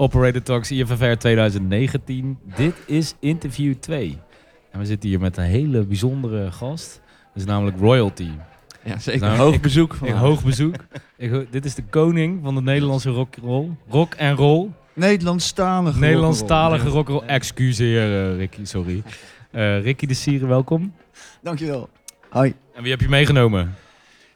Operator Talks IFFR 2019. Dit is interview 2. En we zitten hier met een hele bijzondere gast. Dat is namelijk Royalty. Ja, zeker. Nou, hoog bezoek Ik hoog bezoek. Ik, dit is de koning van de Nederlandse rock roll. Rock en roll. Nederlandstalige Nederlandstalige rock'n'roll. rock and roll. Excuseer, eh, Ricky, sorry. Eh, Ricky de Sieren, welkom. Dankjewel. Hoi. En wie heb je meegenomen?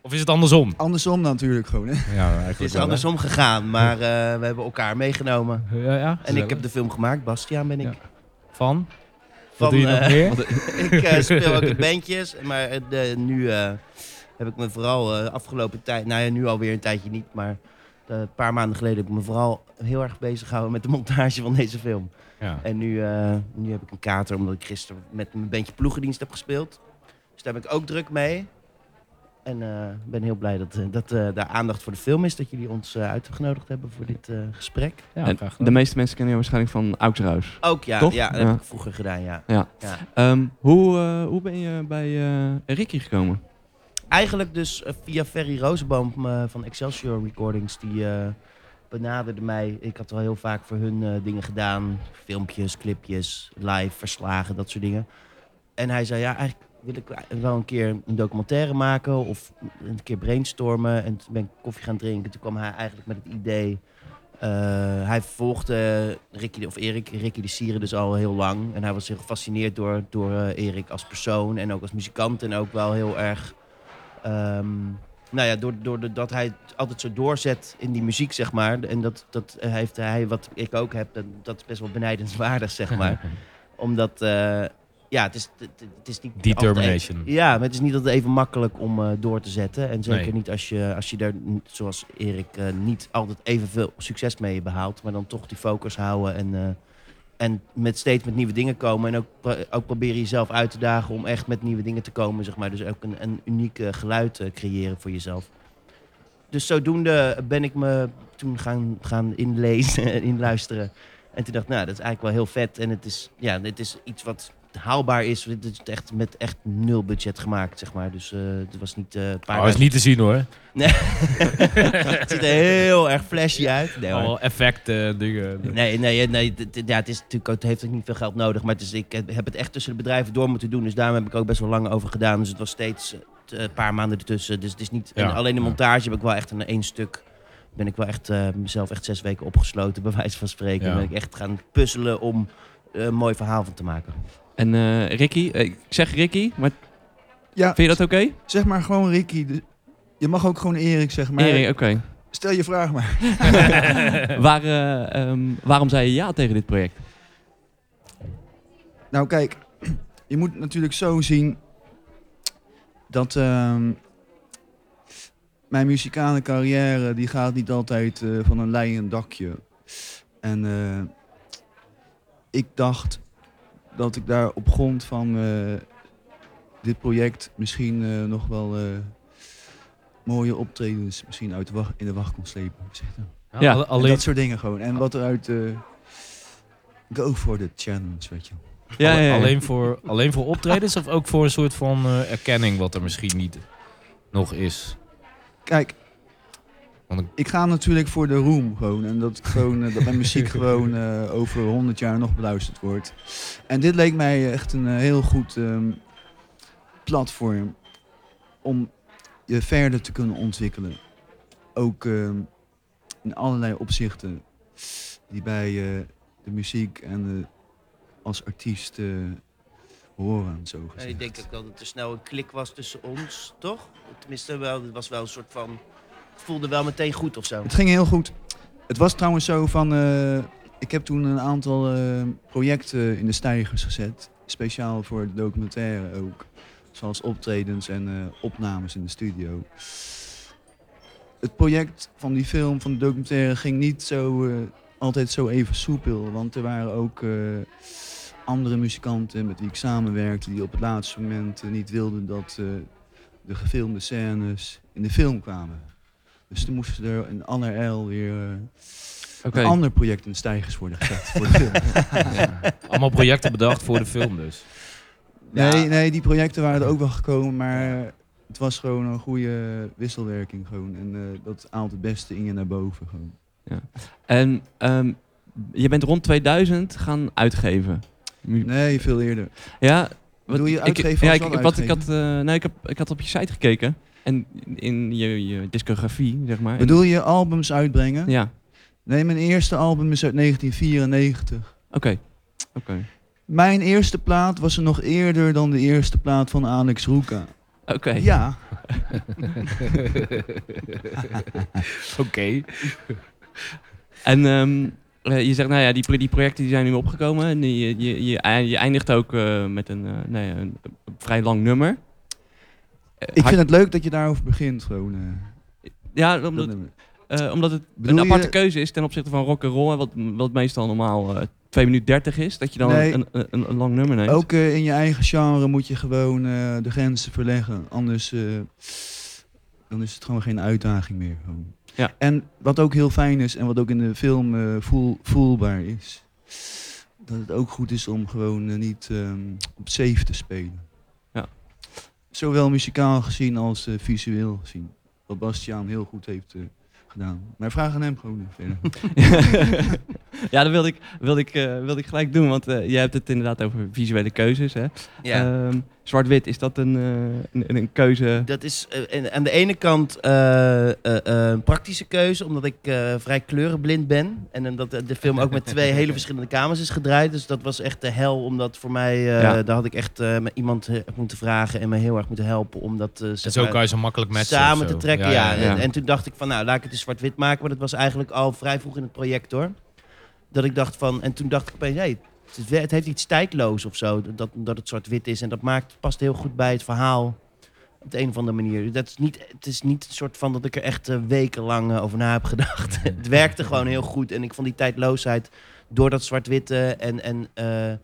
Of is het andersom? Andersom natuurlijk gewoon, hè? Ja, Het is wel, hè? andersom gegaan, maar eh, we hebben elkaar meegenomen. Ja, ja, En ik heb de film gemaakt, Bastiaan ben ik. Ja. Van? Wat Van, doe je nog eh, meer? ik eh, speel ook in bandjes, maar de, nu eh, heb ik me vooral eh, afgelopen tijd, nou ja, nu alweer een tijdje niet, maar een paar maanden geleden heb ik me vooral heel erg bezig gehouden met de montage van deze film. Ja. En nu, eh, nu heb ik een kater omdat ik gisteren met mijn bandje ploegendienst heb gespeeld. Dus daar ben ik ook druk mee. En eh, ik ben heel blij dat, eh, dat eh, daar aandacht voor de film is, dat jullie ons eh, uitgenodigd hebben voor dit eh, gesprek. Ja, En graag de meeste mensen kennen je waarschijnlijk van Auxerhuis. Ook ja, Toch? ja dat Ja. heb ik vroeger gedaan, ja. Ja. ja. Ehm, hoe, eh, hoe ben je bij eh, Ricky gekomen? Eigenlijk dus eh, via Ferry Rozenboom eh, van Excelsior Recordings. Die eh, benaderde mij. Ik had wel heel vaak voor hun eh, dingen gedaan. Filmpjes, clipjes, live, verslagen, dat soort dingen. En hij zei, ja, eigenlijk wil ik wel een keer een documentaire maken. Of een keer brainstormen. En toen ben ik koffie gaan drinken. Toen kwam hij eigenlijk met het idee... eh, hij volgde Ricky, of Erik, Ricky de Sieren dus al heel lang. En hij was heel gefascineerd door, door eh, Erik als persoon en ook als muzikant. En ook wel heel erg Ehm, nou ja, door, door de, dat hij het altijd zo doorzet in die muziek, zeg maar. En dat, dat heeft hij, wat ik ook heb, dat, dat is best wel benijdenswaardig, zeg maar. Omdat, eh, ja, het is, het, het is niet... Determination. altijd- ja, maar het is niet altijd even makkelijk om eh, door te zetten. En zeker Nee. niet als je, als je daar, zoals Erik, eh, niet altijd evenveel succes mee behaalt. Maar dan toch die focus houden en... eh, en met steeds met nieuwe dingen komen. En ook, pro- ook proberen jezelf uit te dagen om echt met nieuwe dingen te komen. Zeg maar. Dus ook een, een uniek geluid creëren voor jezelf. Dus zodoende ben ik me toen gaan, gaan inlezen en inluisteren. En toen dacht ik, nou, dat is eigenlijk wel heel vet. En het is, ja, het is iets wat haalbaar is. Het is echt met echt nul budget gemaakt, zeg maar. Dus eh, het was niet eh, een paar Oh, is niet te zien hoor. Nee. het ziet er heel erg flashy uit. Nee, hoor. Effecten, dingen. Nee, nee, nee ja, het, is natuurlijk, het heeft ook niet veel geld nodig. Maar het is, ik heb het echt tussen de bedrijven door moeten doen. Dus daarom heb ik ook best wel lang over gedaan. Dus het was steeds eh, een paar maanden ertussen. Dus het is niet, Ja, alleen de montage heb ik wel echt een één stuk. Ben ik wel echt eh, mezelf echt zes weken opgesloten, bij wijze van spreken. Ja. Ben ik echt gaan puzzelen om eh, een mooi verhaal van te maken. En eh, Ricky, eh, ik zeg Ricky, maar Ja, vind je dat oké? zeg maar gewoon Ricky. De- Je mag ook gewoon Erik zeggen, maar Erik, oké. stel je vraag maar. Waar, eh, ehm, waarom zei je ja tegen dit project? Nou kijk, je moet natuurlijk zo zien dat ehm, mijn muzikale carrière die gaat niet altijd van een leien dakje. En ik dacht dat ik daar op grond van eh, dit project misschien eh, nog wel eh, mooie optredens misschien uit de wacht, in de wacht kon slepen. Zeg dat. Ja, Ja, alle- En alleen, dat soort dingen gewoon. En wat eruit... eh go for the challenge, weet je. Ja, ja, ja. Alleen, voor, alleen voor optredens of ook voor een soort van eh, erkenning wat er misschien niet nog is? Kijk, Want ik- ik ga natuurlijk voor de roem gewoon. En dat, gewoon, eh, dat mijn muziek gewoon eh, over 100 jaar nog beluisterd wordt. En dit leek mij echt een eh, heel goed ehm, platform om je verder te kunnen ontwikkelen. Ook ehm, in allerlei opzichten die bij eh, de muziek en als artiest eh, horen, zo En ik denk ook dat het te snel een klik was tussen ons, toch? Tenminste, wel, het was wel een soort van... Voelde wel meteen goed of zo. Het ging heel goed. Het was trouwens zo van... eh, ik heb toen een aantal eh, projecten in de stijgers gezet. Speciaal voor de documentaire ook. Zoals optredens en eh, opnames in de studio. Het project van die film, van de documentaire, ging niet zo, altijd zo even soepel. Want er waren ook andere muzikanten met wie ik samenwerkte... die op het laatste moment niet wilden dat de gefilmde scènes in de film kwamen. Dus toen moesten er in allerijl weer eh, een ander project in de stijgers worden gezet voor de film. allemaal projecten bedacht voor de film dus. Nee, nee, die projecten waren er ook wel gekomen, maar het was gewoon een goede wisselwerking gewoon. En eh, dat haalt het beste in je naar boven gewoon. En ehm, je bent rond 2000 gaan uitgeven. Nee, veel eerder. Ja, wat, Bedoel je ik- uitgeven ja, als ik, wat ik had, uitgeven? eh, nee, ik, heb, ik had op je site gekeken. En in je, je discografie, zeg maar. Bedoel je albums uitbrengen? Ja, Nee, mijn eerste album is uit 1994. oké. Oké. Mijn eerste plaat was er nog eerder dan de eerste plaat van Alex Roeka. Oké. Ja, Oké. En ehm, eh, je zegt, nou ja, die, die projecten die zijn nu opgekomen. En je, je, je, ei- je eindigt ook eh, met een, eh, nee, een vrij lang nummer. Ik vind het leuk dat je daarover begint. Gewoon, eh, Ja, dat omdat, eh, omdat het Bedoel een aparte je- keuze is ten opzichte van rock and roll, wat, wat meestal normaal eh 2 minuten 30 is, dat je dan Nee. een, een, een, lang nummer neemt. Ook in je eigen genre moet je gewoon de grenzen verleggen. Anders dan is het gewoon geen uitdaging meer. Gewoon. Ja. En wat ook heel fijn is en wat ook in de film voel, voelbaar is. Dat het ook goed is om gewoon niet ehm, op safe te spelen. Zowel muzikaal gezien als eh, visueel gezien. Wat Bastiaan heel goed heeft eh, gedaan. Maar vraag aan hem gewoon verder. ja, dat wilde ik, wilde ik, eh, wilde ik gelijk doen, want eh je hebt het inderdaad over visuele keuzes. Hè? Ja. Ehm, Zwart-wit, is dat een, eh, een, een keuze? Dat is eh, en aan de ene kant eh, een praktische keuze, omdat ik eh, vrij kleurenblind ben. En omdat de de film ook met twee hele verschillende kamers is gedraaid. Dus dat was echt de hel, omdat voor mij, eh, Ja. daar had ik echt eh, met iemand moeten vragen en me heel erg moeten helpen om dat eh, zeg zo maar, kan je ze makkelijk matchen. samen zo. te trekken. Ja, ja. En, en toen dacht ik van, nou, laat ik het in zwart-wit maken. Maar dat was eigenlijk al vrij vroeg in het project, hoor. Dat ik dacht van, en toen dacht ik opeens, hey, het, heeft iets tijdloos of zo, dat, dat het zwart-wit is. En dat maakt, past heel goed bij het verhaal. Op de een of andere manier. Dat is niet, het is niet een soort van dat ik er echt eh, wekenlang eh, over na heb gedacht. het werkte gewoon heel goed. En ik vond die tijdloosheid door dat zwart-witte en, en eh,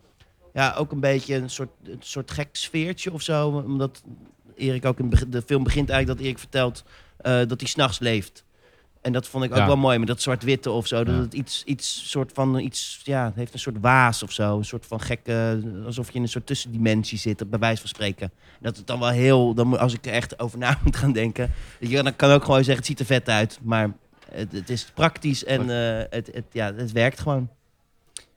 ja, ook een beetje een soort, een soort gek sfeertje of zo. Omdat Erik ook in de film begint eigenlijk dat Erik vertelt dat hij s'nachts leeft. En dat vond ik ook Ja. wel mooi, met dat zwart-witte of zo. Dat Ja. het iets, iets soort van, iets, ja, het heeft een soort waas of zo. Een soort van gekke, alsof je in een soort tussendimensie zit, bij wijze van spreken. Dat het dan wel heel, dan, als ik er echt over na moet gaan denken. Je dan kan ook gewoon zeggen, het ziet er vet uit. Maar het, het is praktisch en eh, het, het, ja, het werkt gewoon.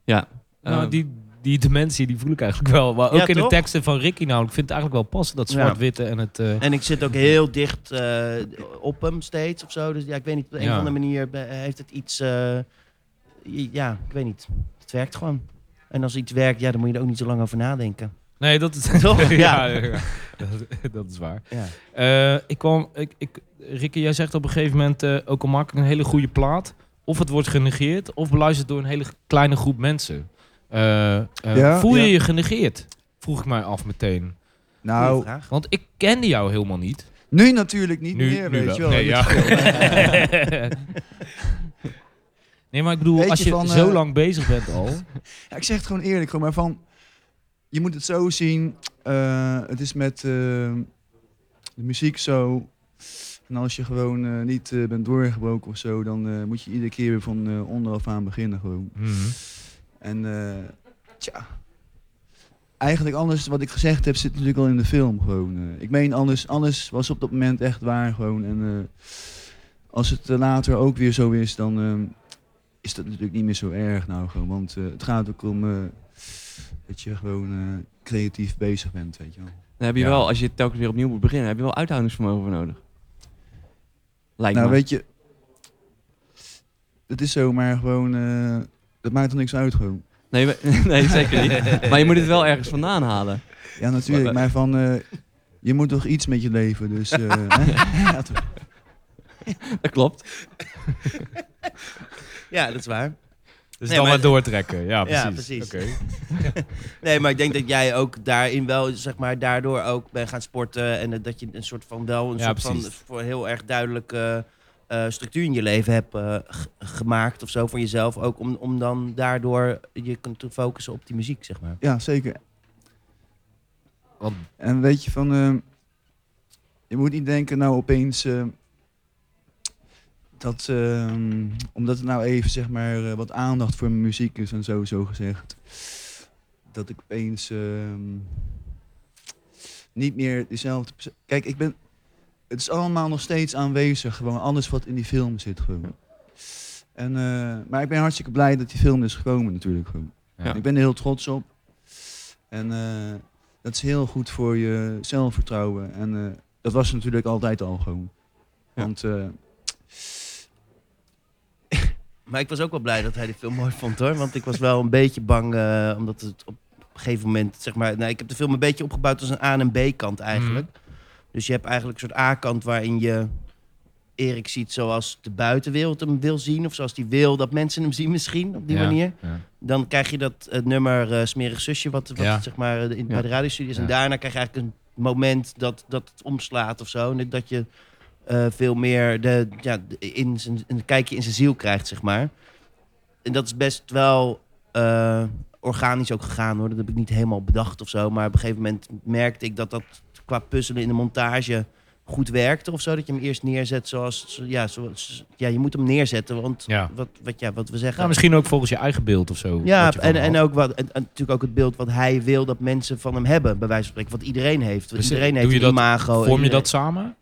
Ja. Nou, Ehm, die, die dimensie die voel ik eigenlijk wel. Maar ook Ja, in de teksten van Ricky nou. Ik vind het eigenlijk wel passen, dat Ja. zwart-witte en het... eh, En ik zit ook heel dicht eh, op hem steeds of zo. Dus ja, ik weet niet, op een Ja. of andere manier heeft het iets... eh, ja, ik weet niet. Het werkt gewoon. En als iets werkt, ja, dan moet je er ook niet zo lang over nadenken. Nee, dat is... Toch? ja, Ja. ja, dat, dat is waar. Ja. Eh, ik kwam... Ik, ik, Ricky, jij zegt op een gegeven moment... eh, ook al maak ik een hele goede plaat... Of het wordt genegeerd... Of beluisterd door een hele kleine groep mensen. Eh, eh, Ja, voel je ja. je genegeerd? Vroeg ik mij af meteen. Nou. Want ik kende jou helemaal niet. nu natuurlijk niet nu, meer, nu weet wel. je wel. Nee, ja. nee, maar ik bedoel, Weet als je van, zo eh, lang bezig bent al... Ja, ik zeg het gewoon eerlijk, gewoon maar van... Je moet het zo zien, eh, het is met eh, de muziek zo... En als je gewoon eh, niet bent doorgebroken of zo, dan eh, moet je iedere keer weer van eh, onderaf aan beginnen gewoon. Mhm. En eh, tja, eigenlijk alles wat ik gezegd heb zit natuurlijk al in de film gewoon. eh. ik meen alles, alles was op dat moment echt waar gewoon. En eh, als het later ook weer zo is, dan eh, is dat natuurlijk niet meer zo erg nou gewoon. Want eh, het gaat ook om eh, dat je gewoon eh, creatief bezig bent, weet je wel. Dan heb je Ja. wel, als je telkens weer opnieuw moet beginnen, heb je wel uithoudingsvermogen voor nodig. Lijkt nou me. weet je, het is zo, maar gewoon, eh, dat maakt er niks uit gewoon. Nee, nee, zeker niet. Maar je moet het wel ergens vandaan halen. Ja, natuurlijk, Maar- maar van, eh, je moet toch iets met je leven, dus... eh, hè? Ja, toch. Dat klopt. Ja, dat is waar. Dus Nee, dan maar- maar doortrekken. Ja, precies. Ja, precies. Oké. Nee, maar ik denk dat jij ook daarin wel, zeg maar, daardoor ook bent gaan sporten. En dat je een soort van wel een Ja, soort van voor heel erg duidelijke eh, structuur in je leven hebt eh, gemaakt of zo voor jezelf. Ook om, om dan daardoor je kunt te focussen op die muziek, zeg maar. Ja, zeker. Want- En weet je van, eh, je moet niet denken nou opeens eh, dat, eh, omdat er nou even zeg maar wat aandacht voor mijn muziek is en zo, zo gezegd, dat ik opeens eh, niet meer dezelfde. Kijk, ik ben, het is allemaal nog steeds aanwezig, gewoon alles wat in die film zit gewoon. En, eh, maar ik ben hartstikke blij dat die film is gekomen natuurlijk. Gewoon. Ja. Ik ben er heel trots op. En eh, dat is heel goed voor je zelfvertrouwen. En eh, dat was natuurlijk altijd al gewoon. Ja. Want Maar ik was ook wel blij dat hij die film mooi vond hoor. Want ik was wel een beetje bang, omdat het op een gegeven moment, zeg maar... Nou, ik heb de film een beetje opgebouwd als een A- en B-kant eigenlijk. Dus je hebt eigenlijk een soort A-kant waarin je Erik ziet zoals de buitenwereld hem wil zien. Of zoals hij wil dat mensen hem zien misschien, op die Ja, manier. ja. Dan krijg je dat het nummer eh, Smerig Zusje, wat, wat Ja. zeg maar in, Ja. bij de radiostudios. En Ja. daarna krijg je eigenlijk een moment dat, dat het omslaat of zo. En dat je eh, veel meer de, ja, in zijn, een kijkje in zijn ziel krijgt, zeg maar. En dat is best wel eh, organisch ook gegaan hoor. Dat heb ik niet helemaal bedacht of zo. Maar op een gegeven moment merkte ik dat dat qua puzzelen in de montage goed werkte of zo. Dat je hem eerst neerzet zoals... zo- Ja, zoals, ja je moet hem neerzetten, want Ja. wat, wat, ja, wat we zeggen... Nou, misschien ook volgens je eigen beeld of zo. Ja, en, en ook wat, en, en natuurlijk ook het beeld wat hij wil dat mensen van hem hebben, bij wijze van spreken. Wat iedereen heeft. Dus, iedereen doe heeft je een dat- imago. en Vorm je iedereen- dat samen?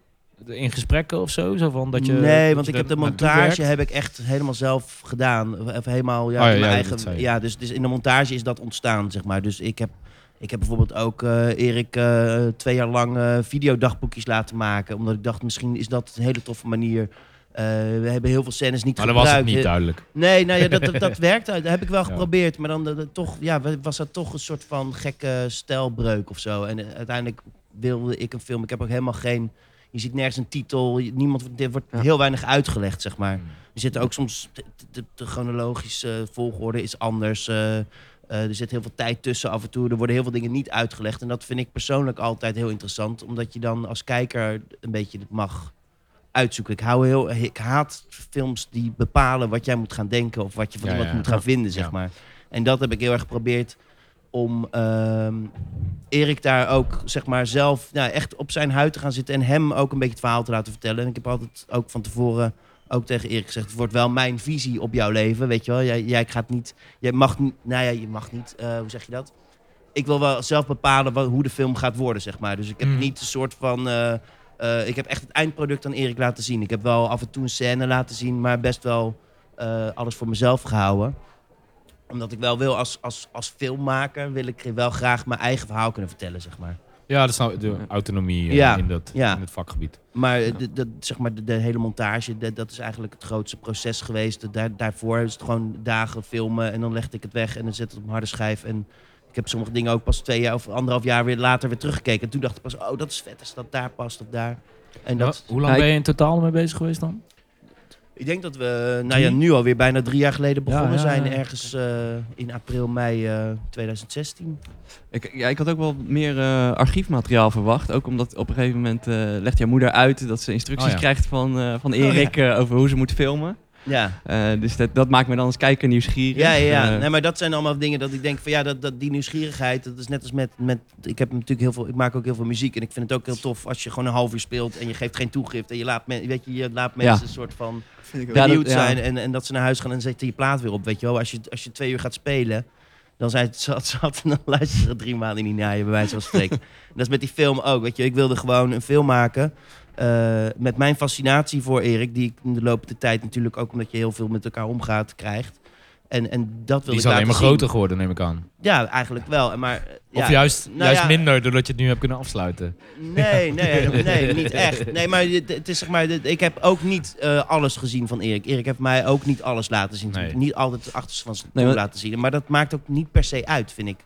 In gesprekken of zo? zo van dat je, nee, dat want je ik heb de montage heb ik echt helemaal zelf gedaan. Of helemaal ja, Oh ja, in mijn ja, eigen. Ja, dus, dus in de montage is dat ontstaan, zeg maar. Dus ik heb, ik heb bijvoorbeeld ook eh, Erik eh, twee jaar lang eh, videodagboekjes laten maken. Omdat ik dacht, misschien is dat een hele toffe manier. Eh, we hebben heel veel scènes niet Maar dan was gebruikt. het niet duidelijk. Nee, nou ja, dat, dat, dat werkt. Dat heb ik wel Ja. geprobeerd. Maar dan toch, ja, was dat toch een soort van gekke stijlbreuk of zo. En uiteindelijk wilde ik een film. Ik heb ook helemaal geen. Je ziet nergens een titel. Niemand, er wordt Ja. heel weinig uitgelegd, zeg maar. Er zitten ook soms. De, de, de chronologische volgorde is anders. Eh, er zit heel veel tijd tussen af en toe. Er worden heel veel dingen niet uitgelegd. En dat vind ik persoonlijk altijd heel interessant. Omdat je dan als kijker een beetje het mag uitzoeken. Ik, hou heel, ik haat films die bepalen wat jij moet gaan denken. Of wat je van Ja, iemand ja. moet gaan vinden, zeg Ja. maar. En dat heb ik heel erg geprobeerd om ehm, Erik daar ook zeg maar zelf nou, echt op zijn huid te gaan zitten en hem ook een beetje het verhaal te laten vertellen. En ik heb altijd ook van tevoren ook tegen Erik gezegd: het wordt wel mijn visie op jouw leven, weet je wel. Jij, jij gaat niet, jij mag niet, nou ja, je mag niet. eh, hoe zeg je dat? Ik wil wel zelf bepalen wat, hoe de film gaat worden, zeg maar. Dus ik heb Mm. niet een soort van. eh, eh, ik heb echt het eindproduct aan Erik laten zien. Ik heb wel af en toe een scène laten zien, maar best wel alles voor mezelf gehouden omdat ik wel wil, als, als, als filmmaker, wil ik wel graag mijn eigen verhaal kunnen vertellen, zeg maar. Ja, dat is nou de autonomie eh, Ja, in, dat, ja. in het vakgebied. Maar, de, de, zeg maar de, de hele montage, de- dat is eigenlijk het grootste proces geweest. Daar, daarvoor is het gewoon dagen filmen en dan legde ik het weg en dan zet het op een harde schijf. En ik heb sommige dingen ook pas twee jaar of anderhalf jaar weer later weer teruggekeken. En toen dacht ik pas, oh, dat is vet als dat daar past of daar. En dat, Hoe lang Ja, ik- ben je in totaal mee bezig geweest dan? Ik denk dat we, nou ja, nu alweer bijna drie jaar geleden begonnen ja, zijn. Ergens eh, in april, mei eh, 2016. Ik, ja, ik had ook wel meer eh, archiefmateriaal verwacht. Ook omdat op een gegeven moment eh, legt jouw moeder uit dat ze instructies Oh ja. krijgt van, eh, van Erik eh, over hoe ze moet filmen. Ja. Eh, dus dat, dat maakt me dan als kijker nieuwsgierig. Ja, ja, ja. Eh, Nee, maar dat zijn allemaal dingen dat ik denk van ja, dat, dat die nieuwsgierigheid, dat is net als met, met ik heb natuurlijk heel veel, ik maak ook heel veel muziek en ik vind het ook heel tof als je gewoon een half uur speelt en je geeft geen toegift en je laat, men, weet je, je laat Ja. mensen een soort van benieuwd ja. zijn en, en dat ze naar huis gaan en zetten je plaat weer op, weet je wel. Als je, als je twee uur gaat spelen, dan zijn het zat, zat en dan luisteren ze drie maanden niet naar je, bij wijze van spreken. En dat is met die film ook, weet je. Ik wilde gewoon een film maken eh, met mijn fascinatie voor Erik, die ik in de loop der tijd natuurlijk ook omdat je heel veel met elkaar omgaat, krijgt. En, en dat wil Die ik is alleen maar zien. groter geworden, neem ik aan. Ja, eigenlijk wel. Maar, eh, ja, Of juist, nou juist ja, minder, doordat je het nu hebt kunnen afsluiten. Nee, nee, nee, niet echt. Nee, maar het, het is zeg maar, ik heb ook niet eh, alles gezien van Erik. Erik heeft mij ook niet alles laten zien. Nee. Niet altijd het achterste van zijn Nee, maar- laten zien. Maar dat maakt ook niet per se uit, vind ik.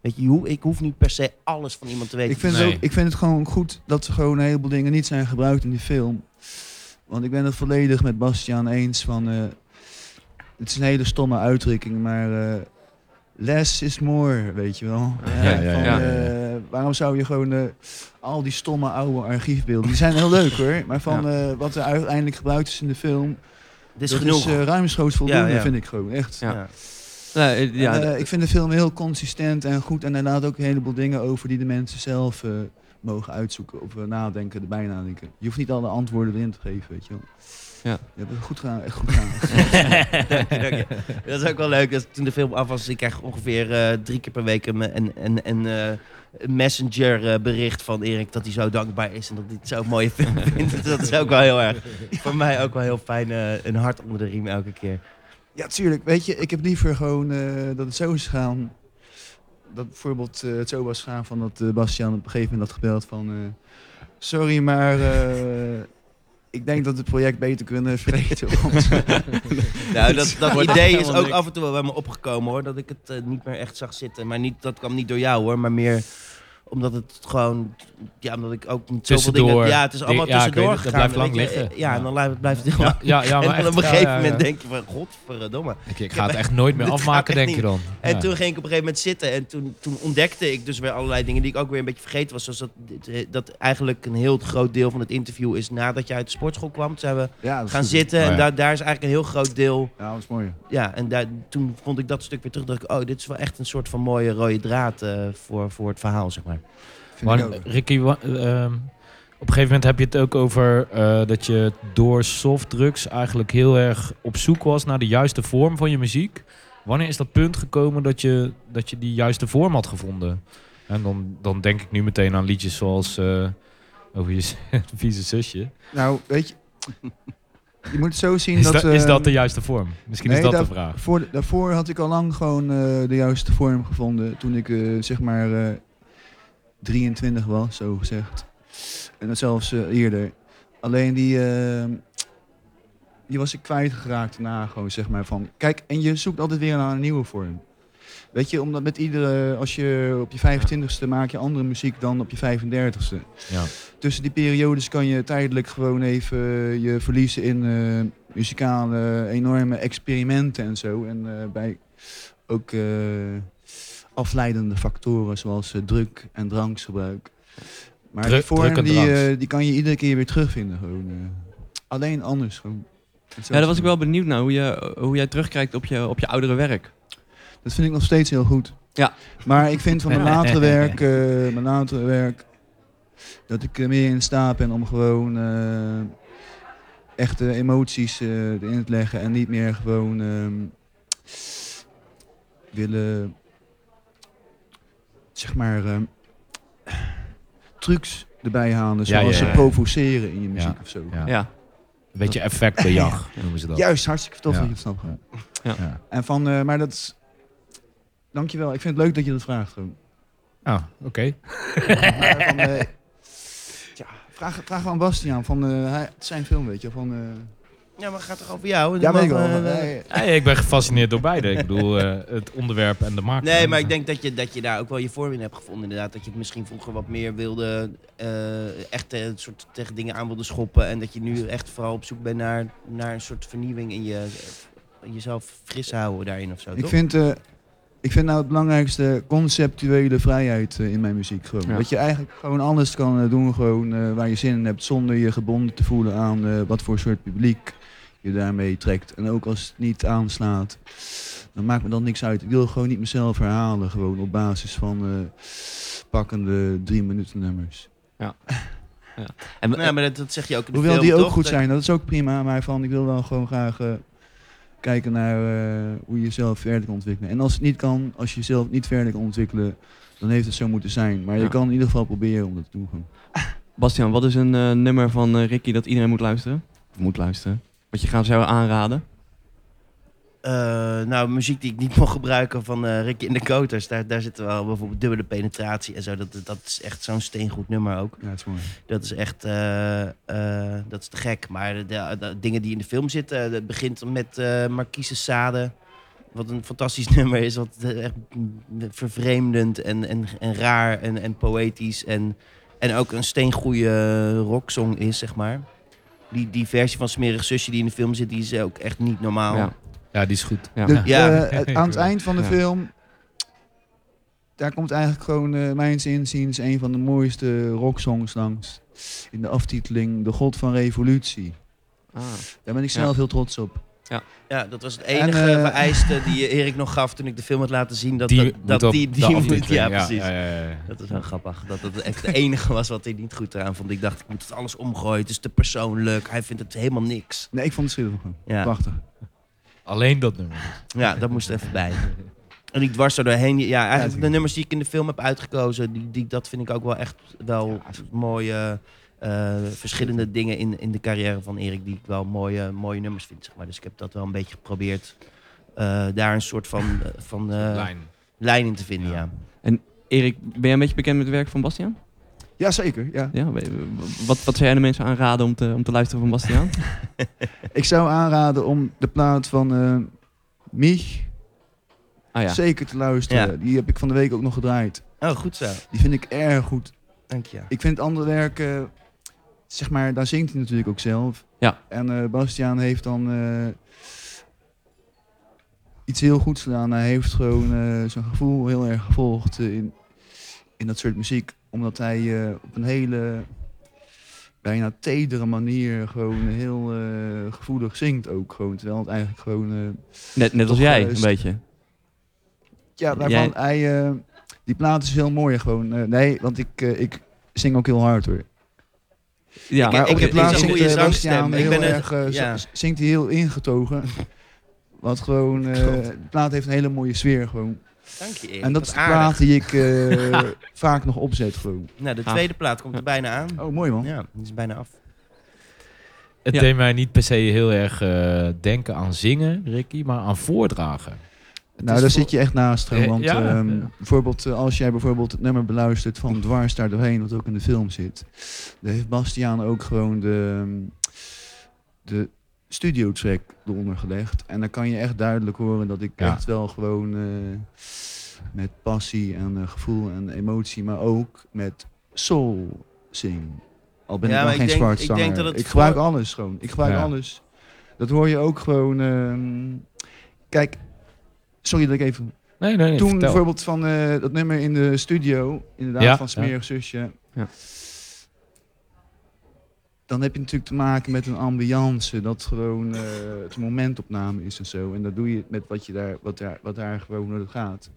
Weet je, hoe- ik hoef niet per se alles van iemand te weten. Ik vind, Nee. het ook, ik vind het gewoon goed dat er gewoon een heleboel dingen niet zijn gebruikt in die film. Want ik ben het volledig met Bastiaan eens van... eh, het is een hele stomme uitdrukking, maar... eh, less is more, weet je wel. Ja, ja, Van, ja. eh, waarom zou je gewoon eh, al die stomme oude archiefbeelden... Die zijn heel leuk hoor, maar van eh, wat er uiteindelijk gebruikt is in de film... Dit is dat genoeg. is eh, ruimschoots voldoende, Ja, ja. vind ik gewoon, echt. Ja. eh, ja, En, eh, ik vind de film heel consistent en goed. En hij laat ook een heleboel dingen over die de mensen zelf eh, mogen uitzoeken of we nadenken, erbij nadenken. Je hoeft niet alle antwoorden erin te geven, weet je wel. Ja. Je hebt het goed gedaan, echt goed gedaan. dank je, dank je. Dat is ook wel leuk. Dat toen de film af was, ik krijg ongeveer eh, drie keer per week een, een, een, een, eh, een messenger bericht van Erik dat hij zo dankbaar is en dat hij het zo'n mooie film vindt. Dat is ook wel heel erg. Voor mij ook wel heel fijn. eh, een hart onder de riem elke keer. Ja, tuurlijk. Weet je, ik heb liever gewoon eh, dat het zo is gegaan. Dat bijvoorbeeld eh, het zo was gegaan van dat eh, Bastiaan op een gegeven moment had gebeld van... sorry, maar ik denk dat het project beter kunnen vergeten. Nou, dat, dat idee is ook af en toe wel bij me opgekomen hoor. Dat ik het niet meer echt zag zitten. Maar niet, dat kwam niet door jou hoor, maar meer omdat het gewoon, ja, omdat ik ook niet zoveel Tussendoor. dingen, ja, het is allemaal Ja, tussendoor het, dat gegaan. blijft lang liggen. Ja, Ja. en dan blijft, blijft het heel Ja, ja, ja, en maar echt, op een ja, gegeven ja, moment ja. denk je van, godverdomme. Ik, ik ga het echt nooit meer afmaken, denk je dan. En Ja. toen ging ik op een gegeven moment zitten en toen, toen ontdekte ik dus weer allerlei dingen die ik ook weer een beetje vergeten was. Zoals dat, dit- dat eigenlijk een heel groot deel van het interview is nadat je uit de sportschool kwam. Toen zijn we ja, dat gaan goed. zitten Oh, en ja. daar, daar is eigenlijk een heel groot deel Ja, dat is mooi. ja, en daar, toen vond ik dat stuk weer terug. Dacht ik, oh, dit is wel echt een soort van mooie rode draad eh, voor, voor het verhaal, zeg maar. Vind Maar. Ricky, ehm, op een gegeven moment heb je het ook over eh, dat je door softdrugs eigenlijk heel erg op zoek was naar de juiste vorm van je muziek. Wanneer is dat punt gekomen dat je, dat je die juiste vorm had gevonden? En dan, dan denk ik nu meteen aan liedjes zoals eh, over je vieze zusje. Nou, weet je, je moet het zo zien Is dat... dat, is dat de juiste vorm? Misschien is dat daar- de vraag. Voor, daarvoor had ik al lang gewoon eh, de juiste vorm gevonden. Toen ik zeg maar 23 was, zo gezegd. En dat zelfs eh, eerder. Alleen die, eh, die was ik kwijtgeraakt daarna gewoon zeg maar van... Kijk, en je zoekt altijd weer naar een nieuwe vorm. Weet je, omdat met iedere... Als je op je 25ste maak je andere muziek dan op je 35ste. Ja. Tussen die periodes kan je tijdelijk gewoon even je verliezen in eh, muzikale enorme experimenten en zo. En eh, bij ook eh, afleidende factoren zoals eh, druk en drankgebruik. Maar Druk- die vorm die, eh, die kan je iedere keer weer terugvinden. Gewoon, eh. Alleen anders gewoon. Ja, daar was ik wel benieuwd naar, hoe, je, hoe jij terugkijkt op je, op je oudere werk. Dat vind ik nog steeds heel goed. Ja. Maar ik vind van mijn latere werk, eh, mijn latere werk, dat ik meer in staat ben om gewoon eh, echte emoties eh, erin te leggen en niet meer gewoon ehm, willen, zeg maar, ehm, trucs erbij halen, Ja, zoals ja, ze provoceren in je muziek Ja. of zo. Ja. Ja. Een beetje effectbejag noemen ze dat. Juist, hartstikke tof Ja. dat je het snapt. Ja. En van, eh, maar dat is, dankjewel, ik vind het leuk dat je dat vraagt gewoon. Ah, oké. Van, eh, ja, vraag, vraag aan Bastiaan, van, eh, hij, het is zijn film, weet je. Van, eh, Ja, maar het gaat toch over jou? ja, ik wel. Eh, maar, eh, Nee, ik ben gefascineerd door beide. Ik bedoel, eh, het onderwerp en de maker. Nee, maar ik denk dat je, dat je daar ook wel je vorm in hebt gevonden. Inderdaad, dat je het misschien vroeger wat meer wilde, eh, echt het soort tegen dingen aan wilde schoppen. En dat je nu echt vooral op zoek bent naar, naar een soort vernieuwing in je, in jezelf fris houden daarin of zo, ik, toch? vind, eh, ik vind nou het belangrijkste conceptuele vrijheid in mijn muziek. Gewoon. Ja. Dat je eigenlijk gewoon alles kan doen gewoon, eh, waar je zin in hebt, zonder je gebonden te voelen aan eh, wat voor soort publiek je daarmee trekt. En ook als het niet aanslaat, dan maakt me dan niks uit. Ik wil gewoon niet mezelf herhalen, gewoon op basis van eh, pakkende drie minuten nummers. En, Ja, maar dat, dat zeg je ook in de Hoewel film, die ook toch? goed zijn, dat is ook prima. Maar van, ik wil wel gewoon graag eh, kijken naar eh, hoe je jezelf verder kan ontwikkelen. En als het niet kan, als je jezelf niet verder kan ontwikkelen, dan heeft het zo moeten zijn. Maar je Ja. kan in ieder geval proberen om dat te doen. Gewoon. Bastiaan, wat is een nummer van Ricky dat iedereen moet luisteren? Of moet luisteren? Wat je graag zou aanraden? Eh, nou, muziek die ik niet mocht gebruiken van eh Ricky in de Koters. Daar, daar zit wel bijvoorbeeld dubbele penetratie en zo. Dat, dat is echt zo'n steengoed nummer ook. Ja, het is mooi. Dat is echt eh, eh, dat is te gek. Maar de, de- de dingen die in de film zitten, het begint met eh Marquise Sade. Wat een fantastisch nummer is. Wat echt vervreemdend en, en, en raar en, en poëtisch. En, en ook een steengoede rocksong is, zeg maar. Die, die versie van Smerig Zusje die in de film zit, die is ook echt niet normaal. Ja. Ja, die is goed. Ja. De- Ja. eh, het- aan het eind van de Ja. film, daar komt eigenlijk gewoon, eh mijn inziens, een van de mooiste rocksongs langs. In de aftiteling De God van Revolutie. Ah. Daar ben ik Ja. zelf heel trots op. Ja, dat was het enige En, eh, vereiste die Erik nog gaf toen ik de film had laten zien. Dat, Die dat, dat die, die moet, aftiteling. ja, precies. Ja, ja, ja, ja. Dat is wel grappig. Dat het echt het enige was wat hij niet goed eraan vond. Ik dacht, ik moet het alles omgooien. Het is te persoonlijk. Hij vindt het helemaal niks. Nee, ik vond het schitterend gewoon. Ja. Prachtig. Alleen dat nummer. Ja, dat moest er even bij. En ik dwars er doorheen. Ja, eigenlijk Ja, de nummers die ik in de film heb uitgekozen, die, die, dat vind ik ook wel echt wel mooie, eh, verschillende dingen in, in de carrière van Erik die ik wel mooie, mooie nummers vind. Zeg maar. Dus ik heb dat wel een beetje geprobeerd eh, daar een soort van, eh, van eh, Lijn. lijn in te vinden. Ja. Ja. Erik, ben jij een beetje bekend met het werk van Bastiaan? Ja, zeker. Ja. Ja, wat, wat zou jij de mensen aanraden om te, om te luisteren van Bastiaan? Ik zou aanraden om de plaat van eh Mich Ah ja. zeker te luisteren. Ja. Die heb ik van de week ook nog gedraaid. Oh, goed zo. Die vind ik erg goed. Dank je. Ik vind het andere werk, eh, zeg maar, daar zingt hij natuurlijk ook zelf. Ja. En eh Bastiaan heeft dan eh, iets heel goeds gedaan. Hij heeft gewoon eh, zijn gevoel heel erg gevolgd in, in dat soort muziek. Omdat hij op een hele bijna tedere manier gewoon heel gevoelig zingt ook gewoon. Terwijl het eigenlijk gewoon... Net, net als jij, een beetje. Ja, daarvan, Jij- hij, die plaat is veel mooier gewoon. Nee, want ik, ik zing ook heel hard hoor. Ja, Ik- maar ik op heb zo'n zingt goede zangstem. Bastiaan Ik heel ben erg, eh, ja. zingt hij heel ingetogen. Wat gewoon, eh, de plaat heeft een hele mooie sfeer gewoon. Dank je, Erik. en dat Wat is de aardig. plaat die ik eh, vaak nog opzet gewoon. Nou, de Ah. tweede plaat komt er bijna aan. Oh, mooi man. Ja, die is bijna af. Het Ja. deed mij niet per se heel erg denken aan zingen, Ricky, maar aan voordragen. Nou, daar zit je echt naast. Eh, Want ja, ehm, ja. bijvoorbeeld, eh, als jij bijvoorbeeld het nummer beluistert van Dwars daar doorheen, wat ook in de film zit. Daar heeft Bastiaan ook gewoon de, ehm, de studio track eronder gelegd. En dan kan je echt duidelijk horen dat ik Ja. echt wel gewoon eh, met passie en gevoel en emotie, maar ook met soul zing. Al ben ik nog ik geen zwart ik denk dat het Ik voor- gebruik alles gewoon. Ik gebruik alles. Dat hoor je ook gewoon. ehm, kijk, sorry dat ik even Nee, nee, nee, toen vertel. bijvoorbeeld van eh, dat nummer in de studio, inderdaad, Ja, van Smerig Zusje. Ja. Dan heb je natuurlijk te maken met een ambiance, dat gewoon eh, het momentopname is en zo. En dat doe je met wat, je daar, wat, daar, wat daar gewoon door gaat.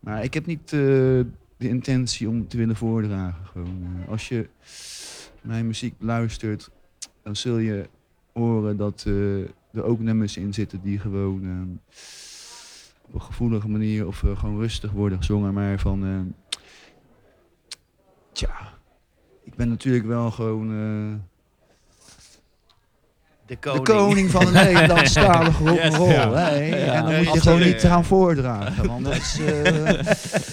Maar ik heb niet eh, de intentie om te willen voordragen. Gewoon. als je mijn muziek luistert, dan zul je horen dat eh, er ook nummers in zitten die gewoon eh, op gevoelige manier of eh, gewoon rustig worden gezongen. Maar van, eh, tja, ik ben natuurlijk wel gewoon De de koning. van de Nederlandstalige rock'n'roll. Yes, ja. hè? Ja, en dan ja, moet je gewoon niet gaan voordragen, want dat is... eh,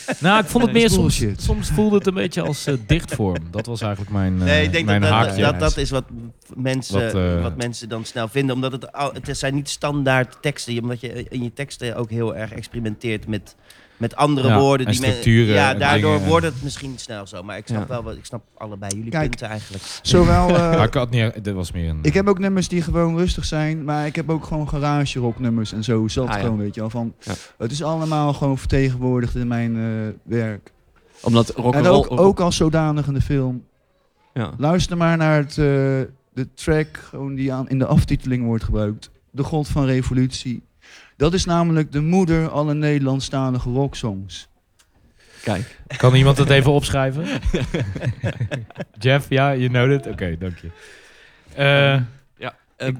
Nou, ik vond het Nee, meer soms, soms voelde het een beetje als eh, dichtvorm. Dat was eigenlijk mijn, eh, Nee, ik denk mijn dat dat, haakje. dat, dat is wat mensen, Wat, wat, mensen dan snel vinden. Omdat het, het zijn niet standaard teksten. Omdat je in je teksten ook heel erg experimenteert met, met andere Ja, woorden. en die men- ja, daardoor dingen. wordt het misschien snel zo. Maar ik snap Ja. wel wat, ik snap allebei jullie Kijk. punten eigenlijk. zowel... eh, Maar ik had niet, dit was meer een... Ik heb ook nummers die gewoon rustig zijn, maar ik heb ook gewoon garage rock nummers en zo zat Ah, ja. gewoon, weet je wel. Van, Ja. Het is allemaal gewoon vertegenwoordigd in mijn eh, werk. Omdat rock en ook, ook als zodanig in de film. Ja. Luister maar naar het, eh, de track gewoon die aan, in de aftiteling wordt gebruikt. De God van Revolutie. Dat is namelijk de moeder alle Nederlandstalige rocksongs. Kijk. Kan iemand het even opschrijven? Jeff, ja, you know it? Oké, dank je. Eh, Eh,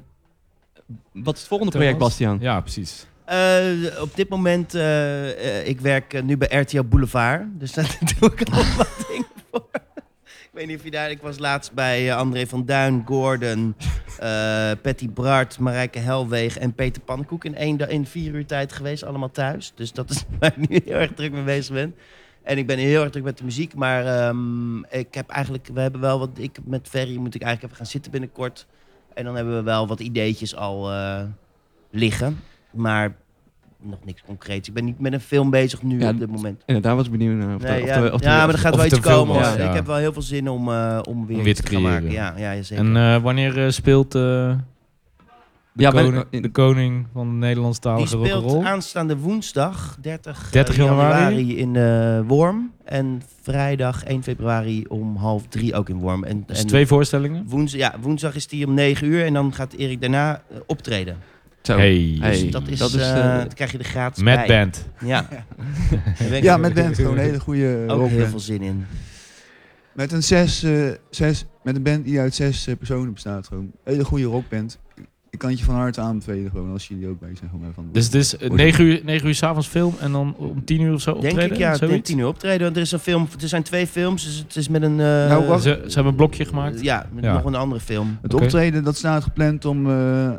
wat is het volgende project, Bastiaan? Ja, precies. Eh, op dit moment, eh, ik werk nu bij RTL Boulevard. Dus daar doe ik al wat dingen voor. ik weet niet of je daar... Ik was laatst bij eh, André van Duin, Gordon, eh Patty Bart, Marijke Helweg en Peter Pannenkoek in, één, in vier uur tijd geweest. Allemaal thuis. Dus dat is waar ik nu heel erg druk mee bezig ben. En ik ben heel erg druk met de muziek. Maar ehm, ik heb eigenlijk... We hebben wel wat... Ik, met Ferry moet ik eigenlijk even gaan zitten binnenkort. En dan hebben we wel wat ideetjes al eh, liggen. Maar nog niks concreets. Ik ben niet met een film bezig nu Ja, op dit moment. En daar was ik benieuwd naar. Of Nee, de- of ja, de- of de- ja, maar er gaat wel iets komen. was, hoor. ja. Ik heb wel heel veel zin om, eh, om weer Om weer iets te te gaan maken. creëren. Ja, ja, zeker. En eh, wanneer eh, speelt eh, de, Ja, ben- koning, de koning van de Die Nederlandstalige speelt rock'n'roll? aanstaande woensdag 30, 30 eh, januari? in eh, Worm. En vrijdag 1 februari om half drie ook in Worm. En, Dus en twee voorstellingen? woensdag, ja, woensdag is die om 9 uur. En dan gaat Erik daarna optreden. Zo. Hey. Hey. Dus dat is, dat is, dat krijg je er gratis Mad bij. Band. Ja. Ja, met band. Gewoon een hele goede ook heel veel zin in. Met een, zes, eh, zes, met een band die uit zes personen bestaat. Gewoon. Hele goede rockband. Ik kan het je van harte aanbevelen gewoon, als jullie ook bij zijn. Gewoon van Dus het is eh, 9 uur, 9 uur s'avonds film en dan om 10 uur of zo optreden? Denk ik, ja. Zoiets? tien uur optreden. Want er, is een film, er zijn twee films, dus het is met een... eh, Nou, wacht. Ze, ze hebben een blokje gemaakt. Ja, met Ja. nog een andere film. Het optreden dat staat gepland om eh,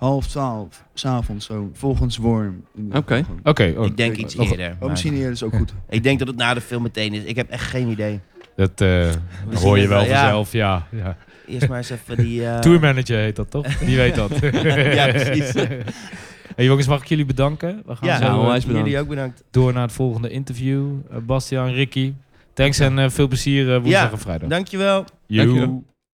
half twaalf s'avonds zo, volgens Worm. Oké. geval. Oké, oh, ik denk iets eerder. Oh, maar- misschien eerder is ook goed. Ik denk dat het na de film meteen is. Ik heb echt geen idee. dat eh, hoor je wel het wel, ja. vanzelf, ja. ja. Eerst maar eens even die... eh, Tourmanager heet dat toch? Die weet dat. Ja, precies. Hey jongens, mag ik jullie bedanken? We gaan Ja, zo Ja, eh, bedankt. jullie ook bedankt. door naar het volgende interview. Eh, Bastiaan, Ricky. Thanks en eh, veel plezier woensdag Ja, en vrijdag. Dankjewel. Joe. Dankjewel.